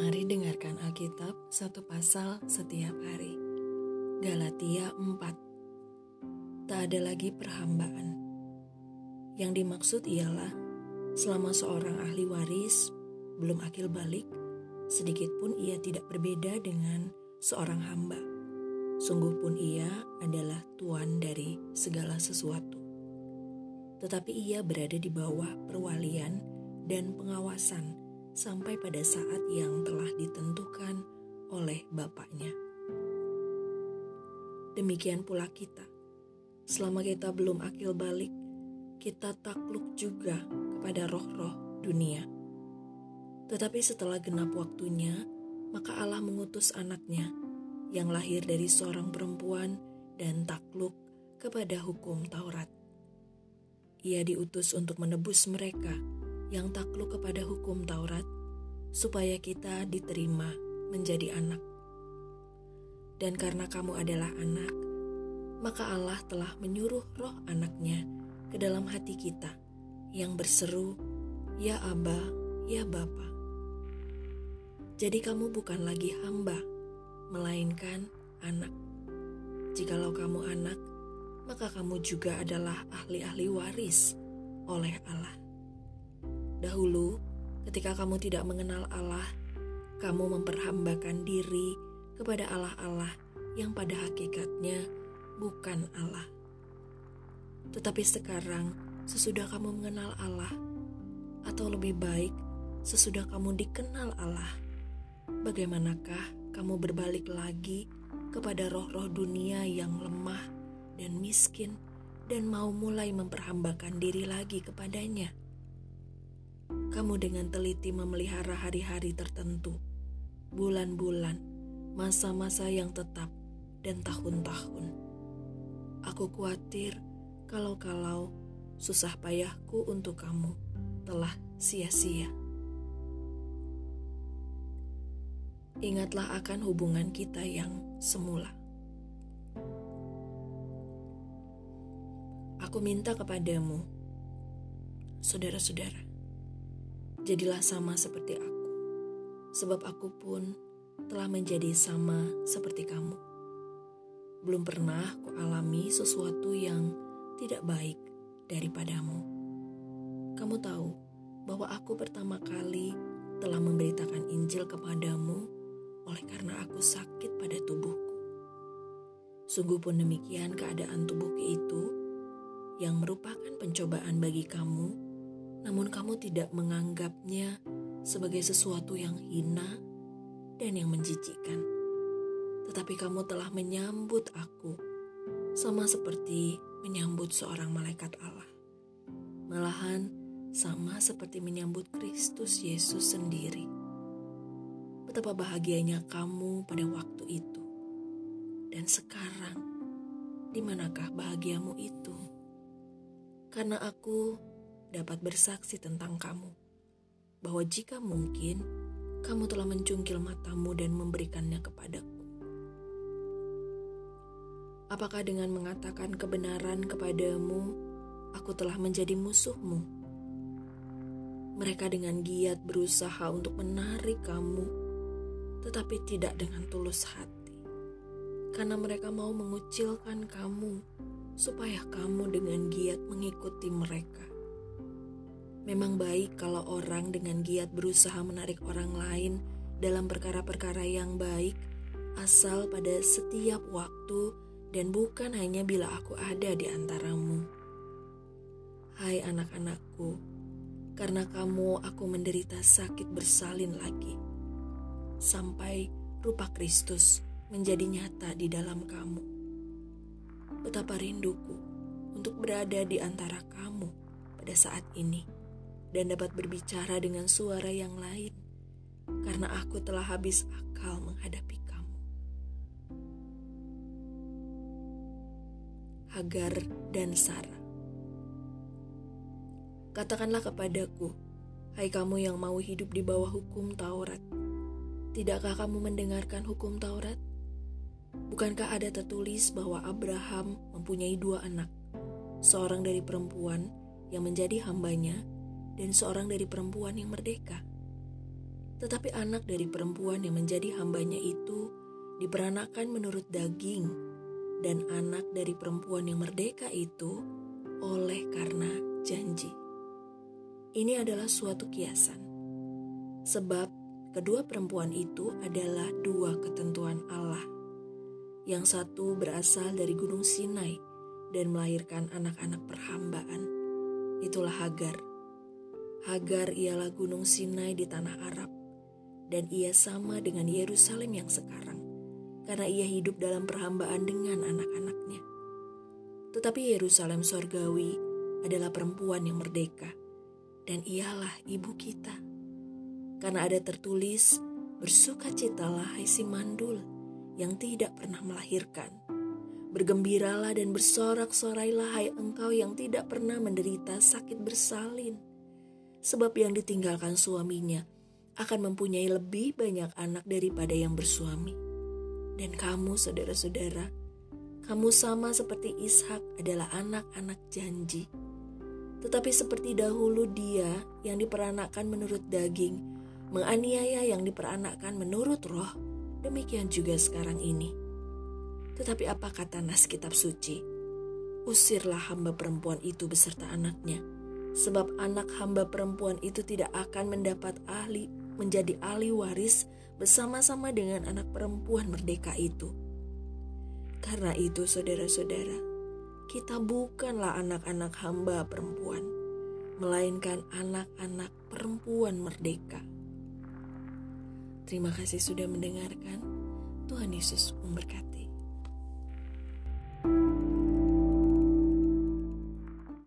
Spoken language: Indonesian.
Mari dengarkan Alkitab satu pasal setiap hari. Galatia 4 Tak ada lagi perhambaan. Yang dimaksud ialah selama seorang ahli waris belum akil balik, sedikit pun ia tidak berbeda dengan seorang hamba. Sungguh pun ia adalah tuan dari segala sesuatu. Tetapi ia berada di bawah perwalian dan pengawasan sampai pada saat yang telah ditentukan oleh Bapaknya. Demikian pula kita. Selama kita belum akil balik, kita takluk juga kepada roh-roh dunia. Tetapi setelah genap waktunya, maka Allah mengutus anaknya yang lahir dari seorang perempuan dan takluk kepada hukum Taurat. Ia diutus untuk menebus mereka yang takluk kepada hukum Taurat, supaya kita diterima menjadi anak. Dan karena kamu adalah anak, maka Allah telah menyuruh roh anaknya ke dalam hati kita yang berseru, Ya Aba, Ya Bapa. Jadi kamu bukan lagi hamba, melainkan anak. Jikalau kamu anak, maka kamu juga adalah ahli-ahli waris oleh Allah. Dahulu, ketika kamu tidak mengenal Allah, kamu memperhambakan diri kepada Allah-Allah yang pada hakikatnya bukan Allah. Tetapi sekarang, sesudah kamu mengenal Allah, atau lebih baik, sesudah kamu dikenal Allah, bagaimanakah kamu berbalik lagi kepada roh-roh dunia yang lemah dan miskin dan mau mulai memperhambakan diri lagi kepadanya? Kamu dengan teliti memelihara hari-hari tertentu, bulan-bulan, masa-masa yang tetap, dan tahun-tahun. Aku khawatir kalau-kalau susah payahku untuk kamu telah sia-sia. Ingatlah akan hubungan kita yang semula. Aku minta kepadamu, saudara-saudara, Jadilah sama seperti aku, sebab aku pun telah menjadi sama seperti kamu. Belum pernah ku alami sesuatu yang tidak baik daripadamu. Kamu tahu bahwa aku pertama kali telah memberitakan Injil kepadamu oleh karena aku sakit pada tubuhku. Sungguh pun demikian keadaan tubuhku itu yang merupakan pencobaan bagi kamu namun kamu tidak menganggapnya sebagai sesuatu yang hina dan yang menjijikkan. Tetapi kamu telah menyambut aku sama seperti menyambut seorang malaikat Allah. Malahan sama seperti menyambut Kristus Yesus sendiri. Betapa bahagianya kamu pada waktu itu. Dan sekarang, di manakah bahagiamu itu? Karena aku dapat bersaksi tentang kamu, bahwa jika mungkin kamu telah mencungkil matamu dan memberikannya kepadaku. Apakah dengan mengatakan kebenaran kepadamu, aku telah menjadi musuhmu? Mereka dengan giat berusaha untuk menarik kamu, tetapi tidak dengan tulus hati, karena mereka mau mengucilkan kamu supaya kamu dengan giat mengikuti mereka. Memang baik kalau orang dengan giat berusaha menarik orang lain dalam perkara-perkara yang baik, asal pada setiap waktu dan bukan hanya bila aku ada di antaramu. Hai anak-anakku, karena kamu aku menderita sakit bersalin lagi, sampai rupa Kristus menjadi nyata di dalam kamu. Betapa rinduku untuk berada di antara kamu pada saat ini dan dapat berbicara dengan suara yang lain, karena aku telah habis akal menghadapi kamu. Hagar dan Sarah. Katakanlah kepadaku, hai kamu yang mau hidup di bawah hukum Taurat, tidakkah kamu mendengarkan hukum Taurat? Bukankah ada tertulis bahwa Abraham mempunyai dua anak, seorang dari perempuan yang menjadi hambanya dan seorang dari perempuan yang merdeka. Tetapi anak dari perempuan yang menjadi hambanya itu diperanakan menurut daging, dan anak dari perempuan yang merdeka itu oleh karena janji. Ini adalah suatu kiasan, sebab kedua perempuan itu adalah dua ketentuan Allah. Yang satu berasal dari Gunung Sinai dan melahirkan anak-anak perhambaan. Itulah Hagar. Hagar ialah Gunung Sinai di tanah Arab, dan ia sama dengan Yerusalem yang sekarang karena ia hidup dalam perhambaan dengan anak-anaknya. Tetapi Yerusalem sorgawi adalah perempuan yang merdeka, dan ialah ibu kita. Karena ada tertulis, bersukacitalah hai si mandul yang tidak pernah melahirkan. Bergembiralah dan bersorak-sorailah hai engkau yang tidak pernah menderita sakit bersalin. Sebab yang ditinggalkan suaminya akan mempunyai lebih banyak anak daripada yang bersuami dan kamu saudara-saudara, kamu sama seperti Ishak adalah anak-anak janji. Tetapi seperti dahulu dia yang diperanakkan menurut daging, menganiaya yang diperanakkan menurut roh, demikian juga sekarang ini. Tetapi apa kata nas kitab suci? Usirlah hamba perempuan itu beserta anaknya, sebab anak hamba perempuan itu tidak akan mendapat ahli menjadi ahli waris bersama-sama dengan anak perempuan merdeka itu. Karena itu, saudara-saudara, kita bukanlah anak-anak hamba perempuan, melainkan anak-anak perempuan merdeka. Terima kasih sudah mendengarkan. Tuhan Yesus memberkati.